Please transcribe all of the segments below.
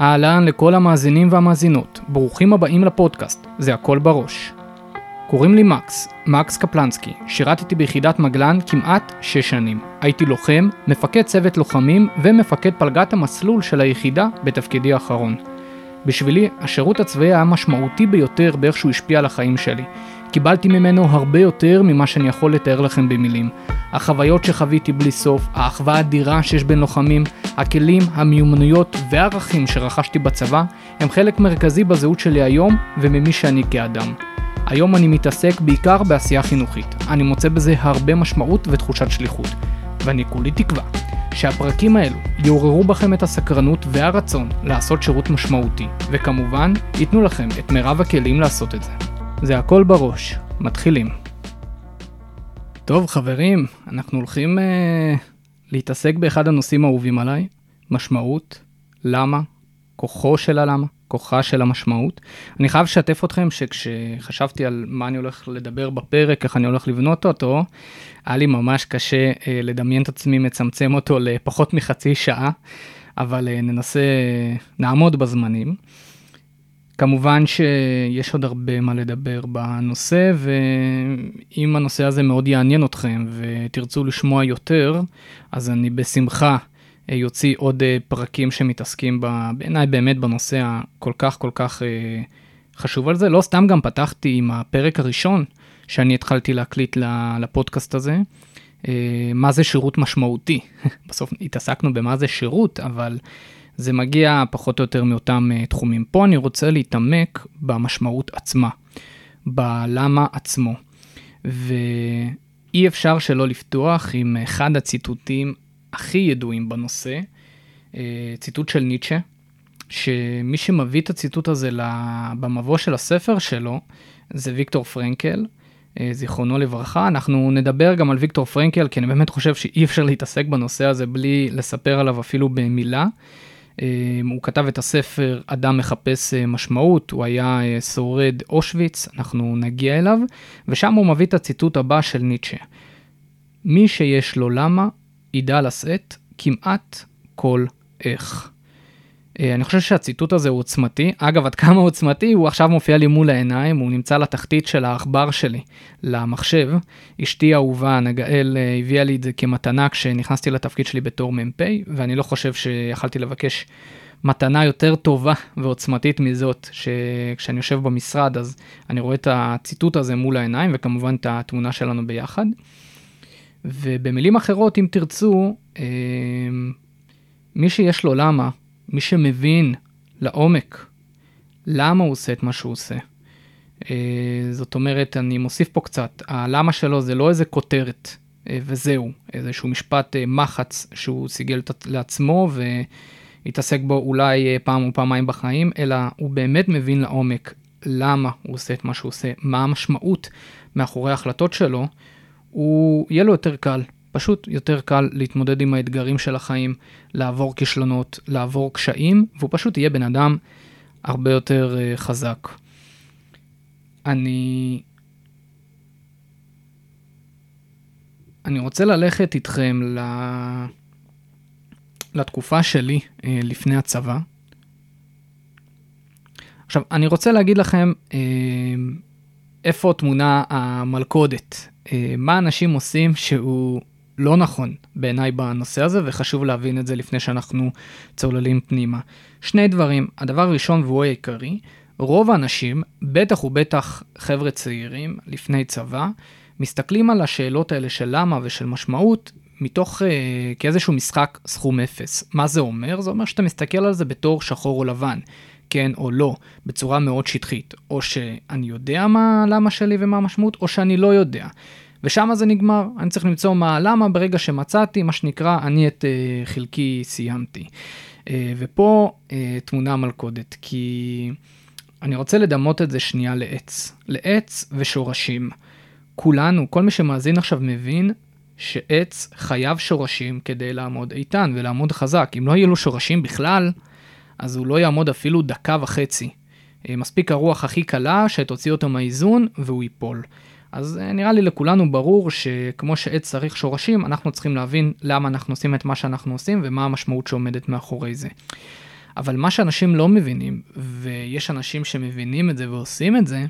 אהלן לכל המאזינים והמאזינות, ברוכים הבאים לפודקאסט, זה הכל בראש. קוראים לי מקס, מקס קפלנסקי, שירתתי ביחידת מגלן כמעט 6 שנים. הייתי לוחם, מפקד צוות לוחמים ומפקד פלגת המסלול של היחידה בתפקידי האחרון. בשבילי, השירות הצבאי היה משמעותי ביותר באיך שהוא השפיע על החיים שלי. קיבלתי ממנו הרבה יותר ממה שאני יכול לתאר לכם במילים. החוויות שחוויתי בלי סוף, האחווה האדירה שיש בין לוחמים, הכלים, המיומנויות והערכים שרכשתי בצבא, הם חלק מרכזי בזהות שלי היום וממי שאני כאדם. היום אני מתעסק בעיקר בעשייה חינוכית. אני מוצא בזה הרבה משמעות ותחושת שליחות. ואני כולי תקווה שהפרקים האלו יעוררו בכם את הסקרנות והרצון לעשות שירות משמעותי, וכמובן, ייתנו לכם את מירב הכלים לעשות את זה. זה הכל בראש, מתחילים. טוב חברים, אנחנו הולכים אה, להתעסק באחד הנושאים האהובים עליי, משמעות, למה, כוחו של הלמה, כוחה של המשמעות. אני חייב לשתף אתכם שכשחשבתי על מה אני הולך לדבר בפרק, איך אני הולך לבנות אותו, היה לי ממש קשה אה, לדמיין את עצמי מצמצם אותו לפחות מחצי שעה, אבל אה, ננסה, נעמוד בזמנים. כמובן שיש עוד הרבה מה לדבר בנושא, ואם הנושא הזה מאוד יעניין אתכם ותרצו לשמוע יותר, אז אני בשמחה יוציא עוד אה, פרקים שמתעסקים בעיניי באמת בנושא הכל כך כל כך אה, חשוב על זה. לא סתם גם פתחתי עם הפרק הראשון שאני התחלתי להקליט לפודקאסט הזה. אה, מה זה שירות משמעותי? בסוף התעסקנו במה זה שירות, אבל זה מגיע פחות או יותר מאותם תחומים. פה אני רוצה להתעמק במשמעות עצמה, בלמה עצמו. ואי אפשר שלא לפתוח עם אחד הציטוטים הכי ידועים בנושא, אה, ציטוט של ניטשה, שמי שמביא את הציטוט הזה במבוא של הספר שלו, זה ויקטור פרנקל, אה, זיכרונו לברכה. אנחנו נדבר גם על ויקטור פרנקל, כי אני באמת חושב שאי אפשר להתעסק בנושא הזה בלי לספר עליו אפילו במילה. אה, הוא כתב את הספר אדם מחפש משמעות, הוא היה שורד אושוויץ, אנחנו נגיע אליו, ושם הוא מביא את הציטוט הבא של ניטשה. מי שיש לו למה, ידע לשאת כמעט כל איך. אה, אני חושב שהציטוט הזה הוא עוצמתי. אגב, עד כמה עוצמתי, הוא עכשיו מופיע לי מול העיניים, הוא נמצא לתחתית של העכבר שלי, למחשב. אשתי האהובה, נגאל, אה, הביאה לי את זה כמתנה כשנכנסתי לתפקיד שלי בתור מ"פ, ואני לא חושב שיכלתי לבקש מתנה יותר טובה ועוצמתית מזאת, שכשאני יושב במשרד אז אני רואה את הציטוט הזה מול העיניים, וכמובן את התמונה שלנו ביחד. ובמילים אחרות, אם תרצו, אה, מי שיש לו למה, מי שמבין לעומק למה הוא עושה את מה שהוא עושה. אה, זאת אומרת, אני מוסיף פה קצת, הלמה שלו זה לא איזה כותרת אה, וזהו, איזשהו משפט מחץ שהוא סיגל לעצמו והתעסק בו אולי פעם או פעמיים בחיים, אלא הוא באמת מבין לעומק למה הוא עושה את מה שהוא עושה, מה המשמעות מאחורי ההחלטות שלו. הוא יהיה לו יותר קל, פשוט יותר קל להתמודד עם האתגרים של החיים, לעבור כישלונות, לעבור קשיים, והוא פשוט יהיה בן אדם הרבה יותר uh, חזק. אני... אני רוצה ללכת איתכם ל... לתקופה שלי uh, לפני הצבא. עכשיו, אני רוצה להגיד לכם uh, איפה תמונה המלכודת, אה, מה אנשים עושים שהוא לא נכון בעיניי בנושא הזה, וחשוב להבין את זה לפני שאנחנו צוללים פנימה. שני דברים, הדבר הראשון והוא העיקרי, רוב האנשים, בטח ובטח חבר'ה צעירים לפני צבא, מסתכלים על השאלות האלה של למה ושל משמעות מתוך אה, כאיזשהו משחק סכום אפס. מה זה אומר? זה אומר שאתה מסתכל על זה בתור שחור או לבן. כן או לא, בצורה מאוד שטחית. או שאני יודע מה למה שלי ומה המשמעות, או שאני לא יודע. ושם זה נגמר, אני צריך למצוא מה למה ברגע שמצאתי, מה שנקרא, אני את uh, חלקי סיימתי. Uh, ופה uh, תמונה מלכודת, כי אני רוצה לדמות את זה שנייה לעץ. לעץ ושורשים. כולנו, כל מי שמאזין עכשיו מבין שעץ חייב שורשים כדי לעמוד איתן ולעמוד חזק. אם לא יהיו לו שורשים בכלל, אז הוא לא יעמוד אפילו דקה וחצי. מספיק הרוח הכי קלה שתוציא אותו מהאיזון והוא ייפול. אז אה, נראה לי לכולנו ברור שכמו שעץ צריך שורשים, אנחנו צריכים להבין למה אנחנו עושים את מה שאנחנו עושים ומה המשמעות שעומדת מאחורי זה. אבל מה שאנשים לא מבינים, ויש אנשים שמבינים את זה ועושים את זה,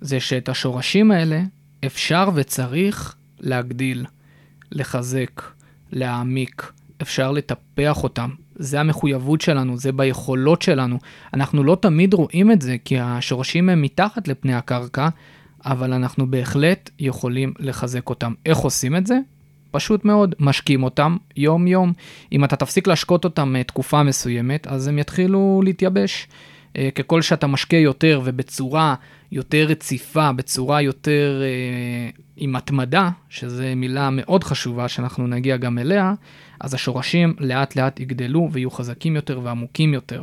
זה שאת השורשים האלה אפשר וצריך להגדיל, לחזק, להעמיק, אפשר לטפח אותם. זה המחויבות שלנו, זה ביכולות שלנו. אנחנו לא תמיד רואים את זה, כי השורשים הם מתחת לפני הקרקע, אבל אנחנו בהחלט יכולים לחזק אותם. איך עושים את זה? פשוט מאוד, משקים אותם יום-יום. אם אתה תפסיק להשקות אותם אה, תקופה מסוימת, אז הם יתחילו להתייבש. אה, ככל שאתה משקה יותר ובצורה יותר רציפה, בצורה יותר אה, עם התמדה, שזו מילה מאוד חשובה שאנחנו נגיע גם אליה, אז השורשים לאט לאט יגדלו ויהיו חזקים יותר ועמוקים יותר.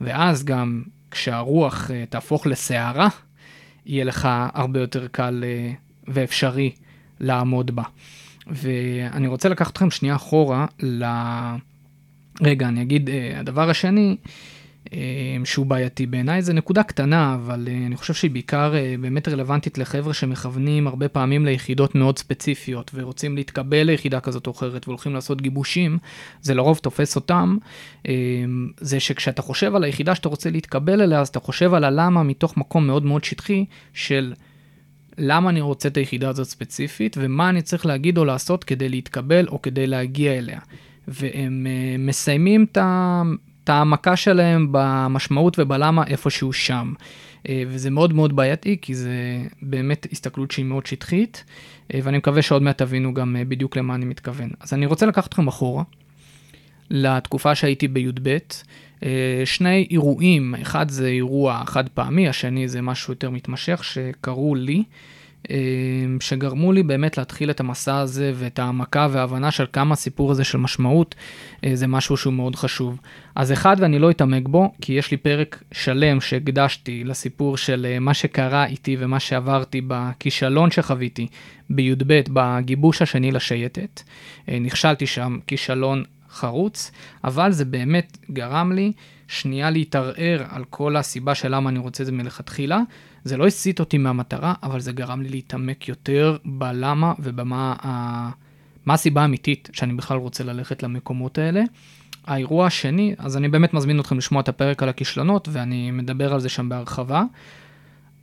ואז גם כשהרוח אה, תהפוך לסערה, יהיה לך הרבה יותר קל אה, ואפשרי לעמוד בה. ואני רוצה לקחת אתכם שנייה אחורה ל... רגע, אני אגיד, אה, הדבר השני, שהוא בעייתי בעיניי, זה נקודה קטנה, אבל אה, אני חושב שהיא בעיקר באמת רלוונטית לחבר'ה שמכוונים הרבה פעמים ליחידות מאוד ספציפיות ורוצים להתקבל ליחידה כזאת או אחרת והולכים לעשות גיבושים, זה לרוב תופס אותם, זה שכשאתה חושב על היחידה שאתה רוצה להתקבל אליה, אז אתה חושב על הלמה מתוך מקום מאוד מאוד שטחי של... למה אני רוצה את היחידה הזאת ספציפית, ומה אני צריך להגיד או לעשות כדי להתקבל או כדי להגיע אליה. והם מסיימים את ההעמקה שלהם במשמעות ובלמה איפשהו שם. Uh, וזה מאוד מאוד בעייתי, כי זה באמת הסתכלות שהיא מאוד שטחית, uh, ואני מקווה שעוד מעט תבינו גם uh, בדיוק למה אני מתכוון. אז אני רוצה לקחת אתכם אחורה, לתקופה שהייתי בי"ב. שני אירועים, אחד זה אירוע חד פעמי, השני זה משהו יותר מתמשך שקרו לי. אמ, שגרמו לי באמת להתחיל את המסע הזה ואת העמקה וההבנה של כמה הסיפור הזה של משמעות אה, זה משהו שהוא מאוד חשוב. אז אחד, ואני לא אתעמק בו, כי יש לי פרק שלם שהקדשתי לסיפור של אה, מה שקרה איתי ומה שעברתי בכישלון שחוויתי בי"ב, בגיבוש השני לשייטת. אה, נכשלתי שם כישלון חרוץ, אבל זה באמת גרם לי שנייה להתערער על כל הסיבה של למה אני רוצה את זה מלכתחילה. זה לא הסיט אותי מהמטרה, אבל זה גרם לי להתעמק יותר בלמה ובמה ה... מה הסיבה האמיתית שאני בכלל רוצה ללכת למקומות האלה. האירוע השני, אז אני באמת מזמין אתכם לשמוע את הפרק על הכישלונות, ואני מדבר על זה שם בהרחבה.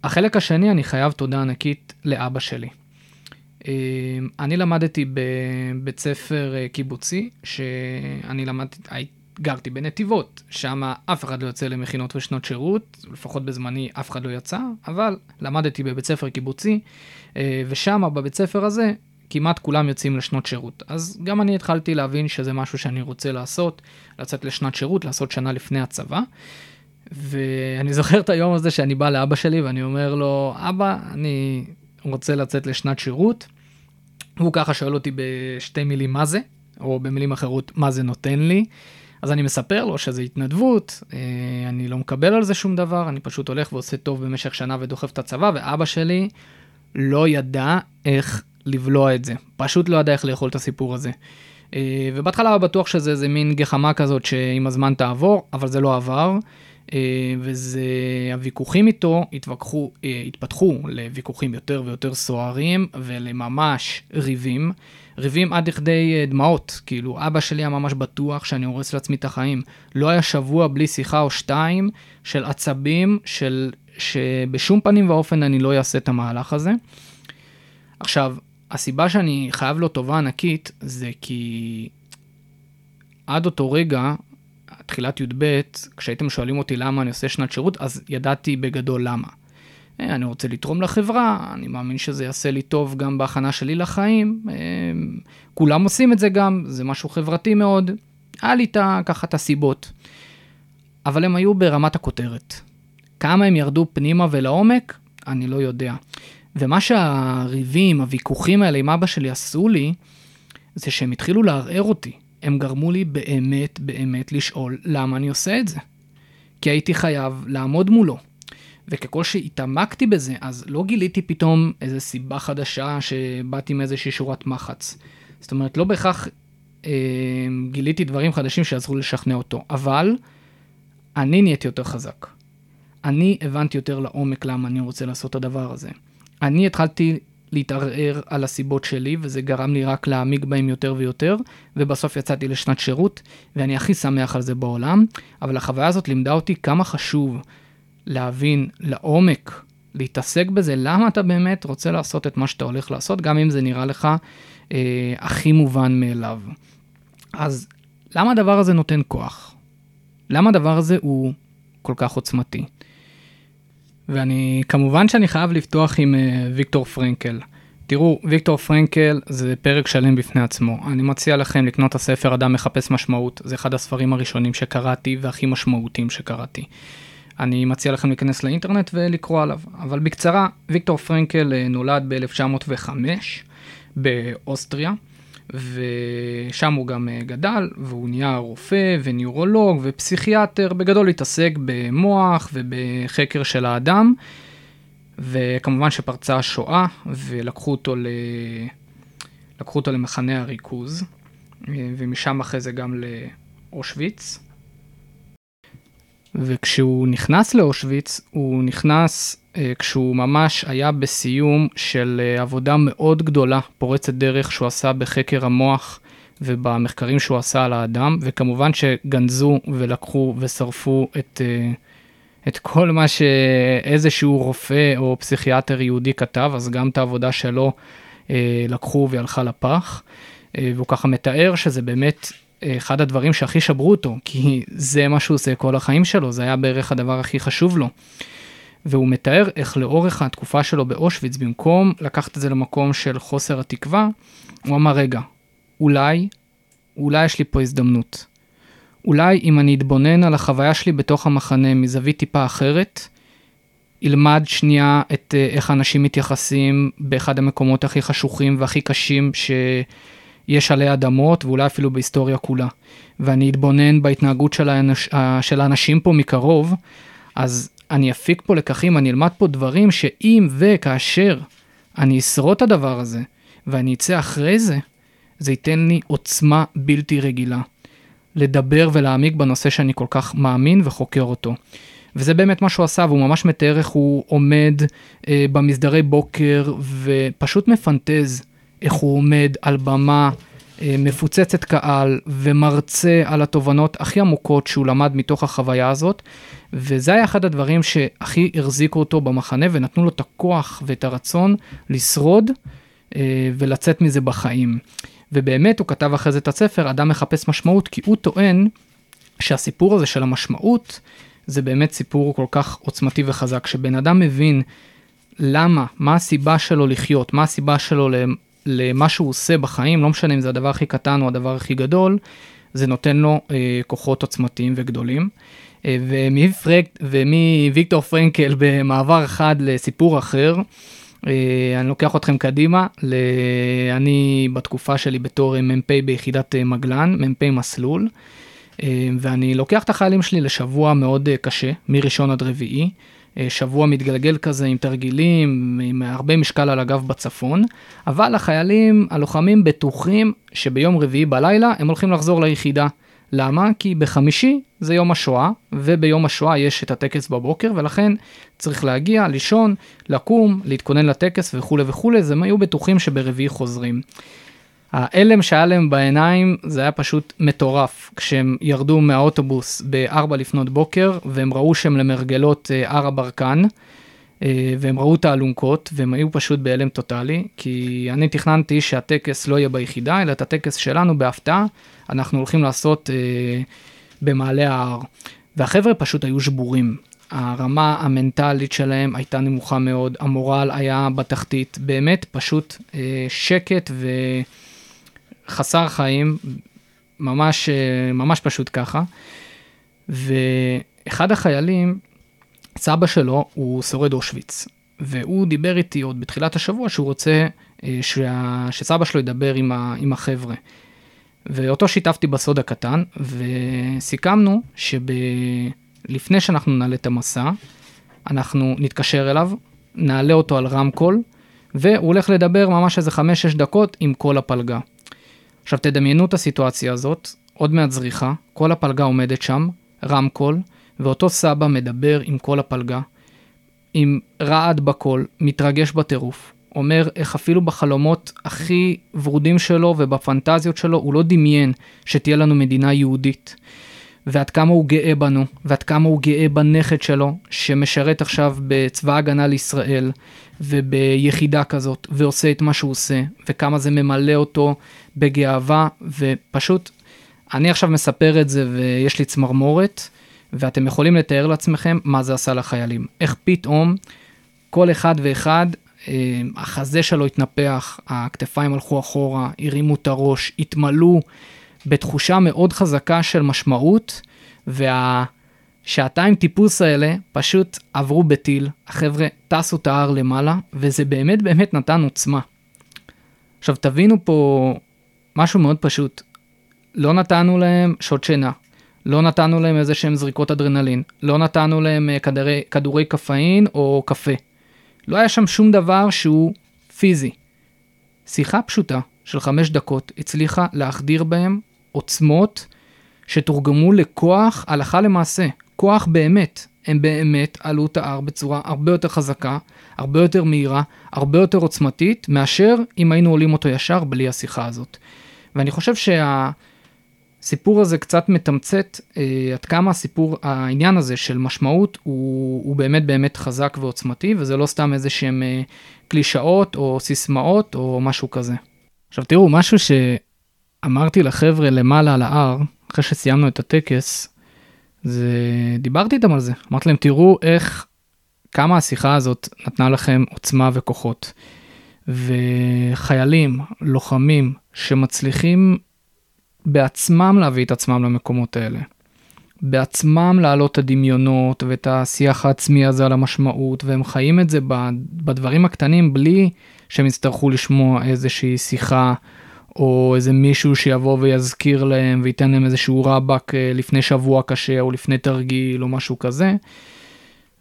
החלק השני, אני חייב תודה ענקית לאבא שלי. אה, אני למדתי בבית ספר אה, קיבוצי, שאני למדתי, גרתי בנתיבות, שם אף אחד לא יוצא למכינות ושנות שירות, לפחות בזמני אף אחד לא יצא, אבל למדתי בבית ספר קיבוצי, אה, ושם בבית ספר הזה כמעט כולם יוצאים לשנות שירות. אז גם אני התחלתי להבין שזה משהו שאני רוצה לעשות, לצאת לשנת שירות, לעשות שנה לפני הצבא. ואני זוכר את היום הזה שאני בא לאבא שלי ואני אומר לו, אבא, אני רוצה לצאת לשנת שירות. והוא ככה שואל אותי בשתי מילים מה זה, או במילים אחרות, מה זה נותן לי. אז אני מספר לו שזה התנדבות, אה, אני לא מקבל על זה שום דבר, אני פשוט הולך ועושה טוב במשך שנה ודוחף את הצבא, ואבא שלי לא ידע איך לבלוע את זה, פשוט לא ידע איך לאכול את הסיפור הזה. אה, ובהתחלה היה בטוח שזה איזה מין גחמה כזאת שעם הזמן תעבור, אבל זה לא עבר. אה, וזה, הוויכוחים איתו התווכחו, התפתחו לוויכוחים יותר ויותר סוערים ולממש ריבים. ריבים עד לכדי אה, דמעות, כאילו אבא שלי היה ממש בטוח שאני הורס לעצמי את החיים. לא היה שבוע בלי שיחה או שתיים של עצבים, של שבשום פנים ואופן אני לא אעשה את המהלך הזה. עכשיו, הסיבה שאני חייב לו טובה ענקית זה כי עד אותו רגע, תחילת י"ב, כשהייתם שואלים אותי למה אני עושה שנת שירות, אז ידעתי בגדול למה. אה, אני רוצה לתרום לחברה, אני מאמין שזה יעשה לי טוב גם בהכנה שלי לחיים. אה, כולם עושים את זה גם, זה משהו חברתי מאוד. היה לי ככה את הסיבות. אבל הם היו ברמת הכותרת. כמה הם ירדו פנימה ולעומק, אני לא יודע. ומה שהריבים, הוויכוחים האלה עם אבא שלי עשו לי, זה שהם התחילו לערער אותי. הם גרמו לי באמת באמת לשאול למה אני עושה את זה. כי הייתי חייב לעמוד מולו. וככל שהתעמקתי בזה, אז לא גיליתי פתאום איזו סיבה חדשה שבאתי מאיזושהי שורת מחץ. זאת אומרת, לא בהכרח אה, גיליתי דברים חדשים שעזרו לשכנע אותו, אבל אני נהייתי יותר חזק. אני הבנתי יותר לעומק למה אני רוצה לעשות את הדבר הזה. אני התחלתי להתערער על הסיבות שלי, וזה גרם לי רק להעמיק בהם יותר ויותר, ובסוף יצאתי לשנת שירות, ואני הכי שמח על זה בעולם, אבל החוויה הזאת לימדה אותי כמה חשוב להבין לעומק, להתעסק בזה, למה אתה באמת רוצה לעשות את מה שאתה הולך לעשות, גם אם זה נראה לך אה, הכי מובן מאליו. אז למה הדבר הזה נותן כוח? למה הדבר הזה הוא כל כך עוצמתי? ואני, כמובן שאני חייב לפתוח עם uh, ויקטור פרנקל. תראו, ויקטור פרנקל זה פרק שלם בפני עצמו. אני מציע לכם לקנות את הספר אדם מחפש משמעות, זה אחד הספרים הראשונים שקראתי והכי משמעותיים שקראתי. אני מציע לכם להיכנס לאינטרנט ולקרוא עליו. אבל בקצרה, ויקטור פרנקל אה, נולד ב-1905 באוסטריה. ושם הוא גם אה, גדל, והוא נהיה רופא וניורולוג ופסיכיאטר, בגדול התעסק במוח ובחקר של האדם, וכמובן שפרצה השואה, ולקחו אותו, ל... לקחו אותו למחנה הריכוז, אה, ומשם אחרי זה גם לאושוויץ. וכשהוא נכנס לאושוויץ, הוא נכנס אה, כשהוא ממש היה בסיום של אה, עבודה מאוד גדולה, פורצת דרך שהוא עשה בחקר המוח ובמחקרים שהוא עשה על האדם, וכמובן שגנזו ולקחו ושרפו את, אה, את כל מה שאיזשהו רופא או פסיכיאטר יהודי כתב, אז גם את העבודה שלו לקחו והיא הלכה לפח. והוא ככה מתאר שזה באמת אחד הדברים שהכי שברו אותו, כי זה מה שהוא עושה כל החיים שלו, זה היה בערך הדבר הכי חשוב לו. והוא מתאר איך לאורך התקופה שלו באושוויץ, במקום לקחת את זה למקום של חוסר התקווה, הוא אמר, רגע, אולי, אולי יש לי פה הזדמנות. אולי אם אני אתבונן על החוויה שלי בתוך המחנה מזווית טיפה אחרת, ילמד שנייה את אה, איך אנשים מתייחסים באחד המקומות הכי חשוכים והכי קשים שיש עלי אדמות, ואולי אפילו בהיסטוריה כולה. ואני אתבונן בהתנהגות של, האנש, של האנשים פה מקרוב, אז אני אפיק פה לקחים, אני אלמד פה דברים שאם וכאשר אני אשרוד את הדבר הזה, ואני אצא אחרי זה, זה ייתן לי עוצמה בלתי רגילה. לדבר ולהעמיק בנושא שאני כל כך מאמין וחוקר אותו. וזה באמת מה שהוא עשה, והוא ממש מתאר איך הוא עומד אה, במסדרי בוקר ופשוט מפנטז איך הוא עומד על במה אה, מפוצצת קהל ומרצה על התובנות הכי עמוקות שהוא למד מתוך החוויה הזאת, וזה היה אחד הדברים שהכי החזיקו אותו במחנה ונתנו לו את הכוח ואת הרצון לשרוד אה, ולצאת מזה בחיים. ובאמת הוא כתב אחרי זה את הספר, אדם מחפש משמעות, כי הוא טוען שהסיפור הזה של המשמעות, זה באמת סיפור כל כך עוצמתי וחזק, שבן אדם מבין למה, מה הסיבה שלו לחיות, מה הסיבה שלו למה שהוא עושה בחיים, לא משנה אם זה הדבר הכי קטן או הדבר הכי גדול, זה נותן לו אה, כוחות עוצמתיים וגדולים. אה, ומוויקטור פרנקל במעבר אחד לסיפור אחר, אה, אני לוקח אתכם קדימה, ל... אני בתקופה שלי בתור מ"פ ביחידת אה, מגלן, מ"פ מסלול, אה, ואני לוקח את החיילים שלי לשבוע מאוד אה, קשה, מראשון עד רביעי. אה, שבוע מתגלגל כזה עם תרגילים, עם הרבה משקל על הגב בצפון, אבל החיילים, הלוחמים בטוחים שביום רביעי בלילה הם הולכים לחזור ליחידה. למה? כי בחמישי זה יום השואה, וביום השואה יש את הטקס בבוקר, ולכן צריך להגיע, לישון, לקום, להתכונן לטקס וכולי וכולי, אז הם היו בטוחים שברביעי חוזרים. ההלם שהיה להם בעיניים זה היה פשוט מטורף. כשהם ירדו מהאוטובוס ב-4 לפנות בוקר והם ראו שהם למרגלות אה, הר הברקן אה, והם ראו את האלונקות והם היו פשוט בהלם טוטאלי כי אני תכננתי שהטקס לא יהיה ביחידה אלא את הטקס שלנו בהפתעה אנחנו הולכים לעשות אה, במעלה ההר. והחבר'ה פשוט היו שבורים. הרמה המנטלית שלהם הייתה נמוכה מאוד, המורל היה בתחתית, באמת פשוט אה, שקט ו... חסר חיים, ממש, אה, ממש פשוט ככה. ואחד החיילים, סבא שלו הוא שורד אושוויץ, והוא דיבר איתי עוד בתחילת השבוע שהוא רוצה אה, שה, שסבא שלו ידבר עם, ה, עם החבר'ה. ואותו שיתפתי בסוד הקטן, וסיכמנו שלפני שאנחנו נעלה את המסע, אנחנו נתקשר אליו, נעלה אותו על רמקול, והוא הולך לדבר ממש איזה 5-6 דקות עם כל הפלגה. עכשיו תדמיינו את הסיטואציה הזאת, עוד מעט זריחה, כל הפלגה עומדת שם, רמקול, ואותו סבא מדבר עם כל הפלגה, עם רעד בקול, מתרגש בטירוף, אומר איך אפילו בחלומות הכי ורודים שלו ובפנטזיות שלו הוא לא דמיין שתהיה לנו מדינה יהודית. ועד כמה הוא גאה בנו, ועד כמה הוא גאה בנכד שלו, שמשרת עכשיו בצבא הגנה לישראל, וביחידה כזאת, ועושה את מה שהוא עושה, וכמה זה ממלא אותו בגאווה, ופשוט, אני עכשיו מספר את זה ויש לי צמרמורת, ואתם יכולים לתאר לעצמכם מה זה עשה לחיילים. איך פתאום כל אחד ואחד, אה, החזה שלו התנפח, הכתפיים הלכו אחורה, הרימו את הראש, התמלאו בתחושה מאוד חזקה של משמעות, והשעתיים טיפוס האלה פשוט עברו בטיל, החבר'ה טסו את ההר למעלה, וזה באמת באמת נתן עוצמה. עכשיו תבינו פה משהו מאוד פשוט, לא נתנו להם שעות שינה, לא נתנו להם איזה שהם זריקות אדרנלין, לא נתנו להם אה, כדורי, כדורי קפאין או קפה. לא היה שם שום דבר שהוא פיזי. שיחה פשוטה של חמש דקות הצליחה להחדיר בהם עוצמות שתורגמו לכוח הלכה למעשה, כוח באמת. הם באמת עלו את ההר בצורה הרבה יותר חזקה, הרבה יותר מהירה, הרבה יותר עוצמתית, מאשר אם היינו עולים אותו ישר בלי השיחה הזאת. ואני חושב שהסיפור הזה קצת מתמצת אה, עד כמה הסיפור, העניין הזה של משמעות הוא, הוא באמת באמת חזק ועוצמתי, וזה לא סתם איזה שהם אה, קלישאות או סיסמאות או משהו כזה. עכשיו תראו, משהו ש... אמרתי לחבר'ה למעלה על ההר, אחרי שסיימנו את הטקס, זה... דיברתי איתם על זה. אמרתי להם, תראו איך, כמה השיחה הזאת נתנה לכם עוצמה וכוחות. וחיילים, לוחמים, שמצליחים בעצמם להביא את עצמם למקומות האלה. בעצמם להעלות את הדמיונות ואת השיח העצמי הזה על המשמעות, והם חיים את זה בדברים הקטנים בלי שהם יצטרכו לשמוע איזושהי שיחה או איזה מישהו שיבוא ויזכיר להם וייתן להם איזשהו רבאק אה, לפני שבוע קשה או לפני תרגיל או משהו כזה,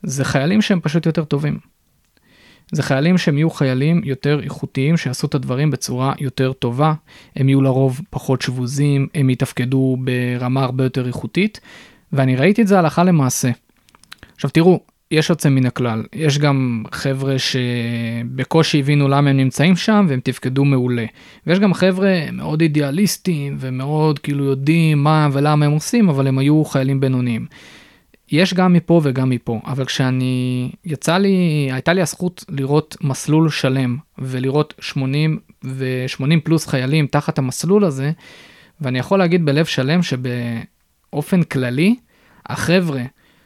זה חיילים שהם פשוט יותר טובים. זה חיילים שהם יהיו חיילים יותר איכותיים שיעשו את הדברים בצורה יותר טובה, הם יהיו לרוב פחות שבוזים, הם יתפקדו ברמה הרבה יותר איכותית, ואני ראיתי את זה הלכה למעשה. עכשיו תראו, יש יוצא מן הכלל. יש גם חבר'ה שבקושי הבינו למה הם נמצאים שם והם תפקדו מעולה. ויש גם חבר'ה מאוד אידיאליסטים ומאוד כאילו יודעים מה ולמה הם עושים, אבל הם היו חיילים בינוניים. יש גם מפה וגם מפה, אבל כשאני, יצא לי, הייתה לי הזכות לראות מסלול שלם ולראות 80 ו-80 פלוס חיילים תחת המסלול הזה, ואני יכול להגיד בלב שלם שבאופן כללי, החבר'ה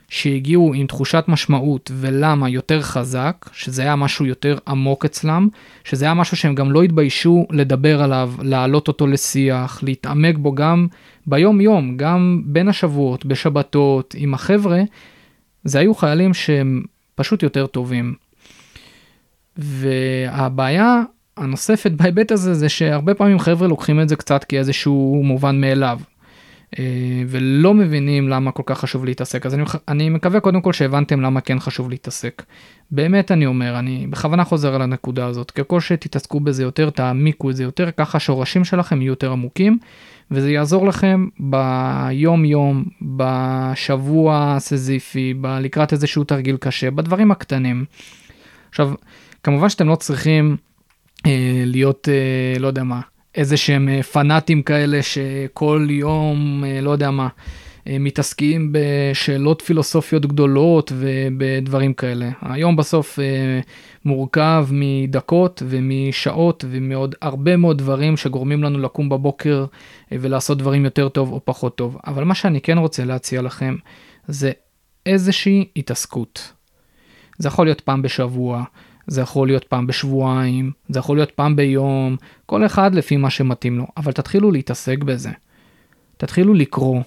שהגיעו עם תחושת משמעות ולמה יותר חזק, שזה היה משהו יותר עמוק אצלם, שזה היה משהו שהם גם לא התביישו לדבר עליו, להעלות אותו לשיח, להתעמק בו גם ביום יום, גם בין השבועות, בשבתות, עם החבר'ה, זה היו חיילים שהם פשוט יותר טובים. והבעיה הנוספת בהיבט הזה זה שהרבה פעמים חבר'ה לוקחים את זה קצת כאיזשהו מובן מאליו. אה, ולא מבינים למה כל כך חשוב להתעסק. אז אני, אני מקווה קודם כל שהבנתם למה כן חשוב להתעסק. באמת אני אומר, אני בכוונה חוזר על הנקודה הזאת, ככל שתתעסקו בזה יותר, תעמיקו את זה יותר, ככה השורשים שלכם יהיו יותר עמוקים, וזה יעזור לכם ביום יום, בשבוע הסזיפי, לקראת איזשהו תרגיל קשה, בדברים הקטנים. עכשיו, כמובן שאתם לא צריכים אה, להיות, אה, לא יודע מה, איזה שהם אה, פנאטים כאלה שכל יום, אה, לא יודע מה, אה, מתעסקים בשאלות פילוסופיות גדולות ובדברים כאלה. היום בסוף מורכב מדקות ומשעות ומעוד הרבה מאוד דברים שגורמים לנו לקום בבוקר ולעשות דברים יותר טוב או פחות טוב. אבל מה שאני כן רוצה להציע לכם זה איזושהי התעסקות. זה יכול להיות פעם בשבוע, זה יכול להיות פעם בשבועיים, זה יכול להיות פעם ביום, כל אחד לפי מה שמתאים לו, אבל תתחילו להתעסק בזה. תתחילו לקרוא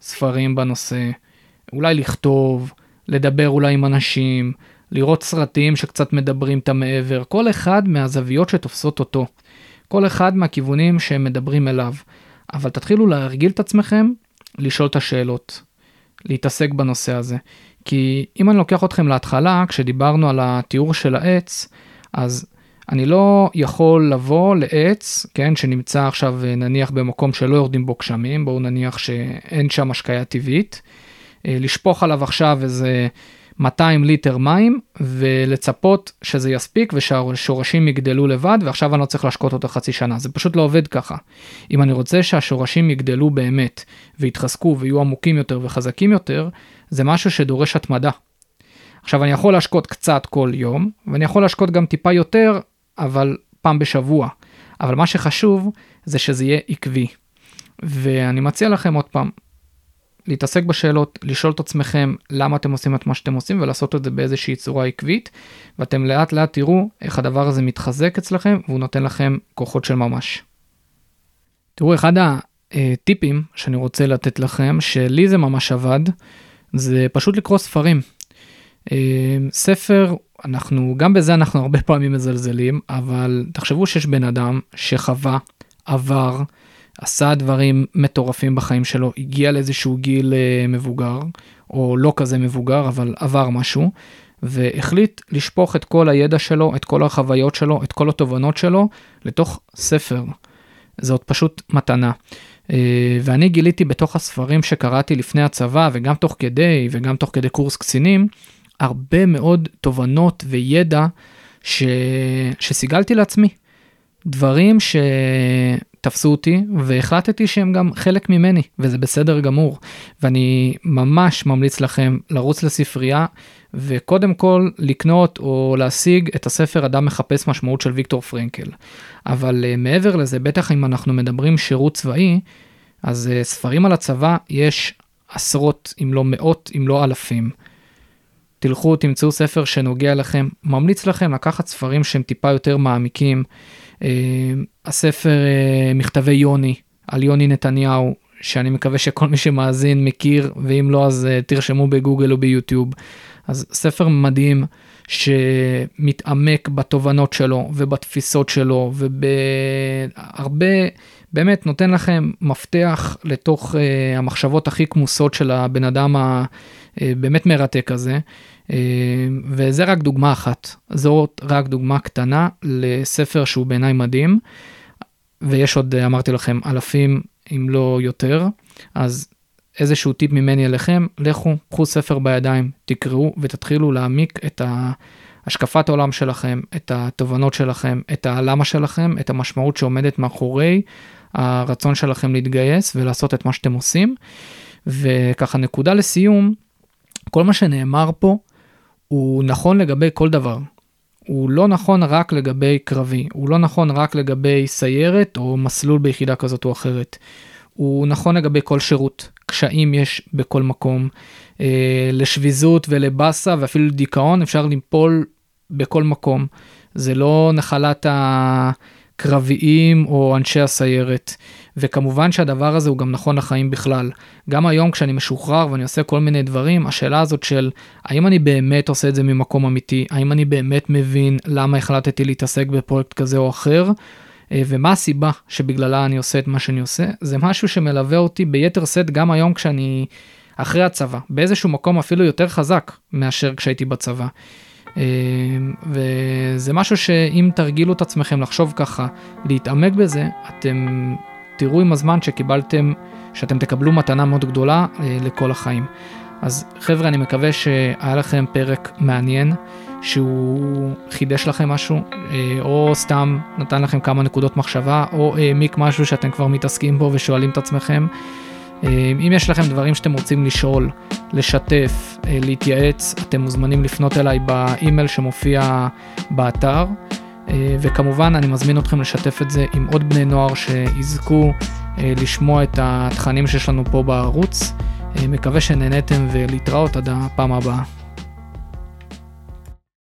ספרים בנושא, אולי לכתוב, לדבר אולי עם אנשים, לראות סרטים שקצת מדברים את המעבר, כל אחד מהזוויות שתופסות אותו, כל אחד מהכיוונים שהם מדברים אליו. אבל תתחילו להרגיל את עצמכם לשאול את השאלות, להתעסק בנושא הזה. כי אם אני לוקח אתכם להתחלה, כשדיברנו על התיאור של העץ, אז אני לא יכול לבוא לעץ, כן, שנמצא עכשיו נניח במקום שלא יורדים בו גשמים, בואו נניח שאין שם השקיה טבעית, אה, לשפוך עליו עכשיו איזה 200 ליטר מים ולצפות שזה יספיק ושהשורשים יגדלו לבד ועכשיו אני לא צריך להשקות אותו חצי שנה זה פשוט לא עובד ככה. אם אני רוצה שהשורשים יגדלו באמת ויתחזקו ויהיו עמוקים יותר וחזקים יותר זה משהו שדורש התמדה. עכשיו אני יכול להשקות קצת כל יום ואני יכול להשקות גם טיפה יותר אבל פעם בשבוע אבל מה שחשוב זה שזה יהיה עקבי. ואני מציע לכם עוד פעם להתעסק בשאלות, לשאול את עצמכם למה אתם עושים את מה שאתם עושים ולעשות את זה באיזושהי צורה עקבית, ואתם לאט לאט תראו איך הדבר הזה מתחזק אצלכם והוא נותן לכם כוחות של ממש. תראו, אחד הטיפים שאני רוצה לתת לכם, שלי זה ממש עבד, זה פשוט לקרוא ספרים. אה, ספר, אנחנו, גם בזה אנחנו הרבה פעמים מזלזלים, אבל תחשבו שיש בן אדם שחווה, עבר, עשה דברים מטורפים בחיים שלו, הגיע לאיזשהו גיל אה, מבוגר, או לא כזה מבוגר, אבל עבר משהו, והחליט לשפוך את כל הידע שלו, את כל החוויות שלו, את כל התובנות שלו, לתוך ספר. זאת פשוט מתנה. אה, ואני גיליתי בתוך הספרים שקראתי לפני הצבא, וגם תוך כדי, וגם תוך כדי קורס קצינים, הרבה מאוד תובנות וידע ש... שסיגלתי לעצמי. דברים ש... תפסו אותי והחלטתי שהם גם חלק ממני וזה בסדר גמור ואני ממש ממליץ לכם לרוץ לספרייה וקודם כל לקנות או להשיג את הספר אדם מחפש משמעות של ויקטור פרנקל. אבל uh, מעבר לזה בטח אם אנחנו מדברים שירות צבאי אז uh, ספרים על הצבא יש עשרות אם לא מאות אם לא אלפים. תלכו תמצאו ספר שנוגע לכם ממליץ לכם לקחת ספרים שהם טיפה יותר מעמיקים. אה, הספר אה, מכתבי יוני על יוני נתניהו שאני מקווה שכל מי שמאזין מכיר ואם לא אז אה, תרשמו בגוגל או ביוטיוב. אז ספר מדהים שמתעמק בתובנות שלו ובתפיסות שלו ובהרבה באמת נותן לכם מפתח לתוך uh, המחשבות הכי כמוסות של הבן אדם הבאמת מרתק הזה. אה, וזה רק דוגמה אחת, זאת רק דוגמה קטנה לספר שהוא בעיניי מדהים, ויש עוד, אמרתי לכם, אלפים אם לא יותר, אז איזשהו טיפ ממני אליכם, לכו, קחו ספר בידיים, תקראו ותתחילו להעמיק את השקפת העולם שלכם, את התובנות שלכם, את הלמה שלכם, את המשמעות שעומדת מאחורי הרצון שלכם להתגייס ולעשות את מה שאתם עושים. וככה נקודה לסיום, כל מה שנאמר פה הוא נכון לגבי כל דבר. הוא לא נכון רק לגבי קרבי, הוא לא נכון רק לגבי סיירת או מסלול ביחידה כזאת או אחרת. הוא נכון לגבי כל שירות, קשיים יש בכל מקום, אה, לשביזות ולבאסה ואפילו לדיכאון אפשר ליפול בכל מקום. זה לא נחלת הקרביים או אנשי הסיירת. וכמובן שהדבר הזה הוא גם נכון לחיים בכלל. גם היום כשאני משוחרר ואני עושה כל מיני דברים, השאלה הזאת של האם אני באמת עושה את זה ממקום אמיתי, האם אני באמת מבין למה החלטתי להתעסק בפרויקט כזה או אחר, ומה הסיבה שבגללה אני עושה את מה שאני עושה, זה משהו שמלווה אותי ביתר שאת גם היום כשאני אחרי הצבא, באיזשהו מקום אפילו יותר חזק מאשר כשהייתי בצבא. אה, וזה משהו שאם תרגילו את עצמכם לחשוב ככה, להתעמק בזה, אתם תראו עם הזמן שקיבלתם, שאתם תקבלו מתנה מאוד גדולה אה, לכל החיים. אז חבר'ה, אני מקווה שהיה לכם פרק מעניין, שהוא חידש לכם משהו, אה, או סתם נתן לכם כמה נקודות מחשבה, או העמיק משהו שאתם כבר מתעסקים בו ושואלים את עצמכם. אה, אם יש לכם דברים שאתם רוצים לשאול, לשתף, אה, להתייעץ, אתם מוזמנים לפנות אליי באימייל שמופיע באתר. אה, וכמובן אני מזמין אתכם לשתף את זה עם עוד בני נוער שיזכו אה, לשמוע את התכנים שיש לנו פה בערוץ. אה, מקווה שנהניתם ולהתראות עד הפעם הבאה.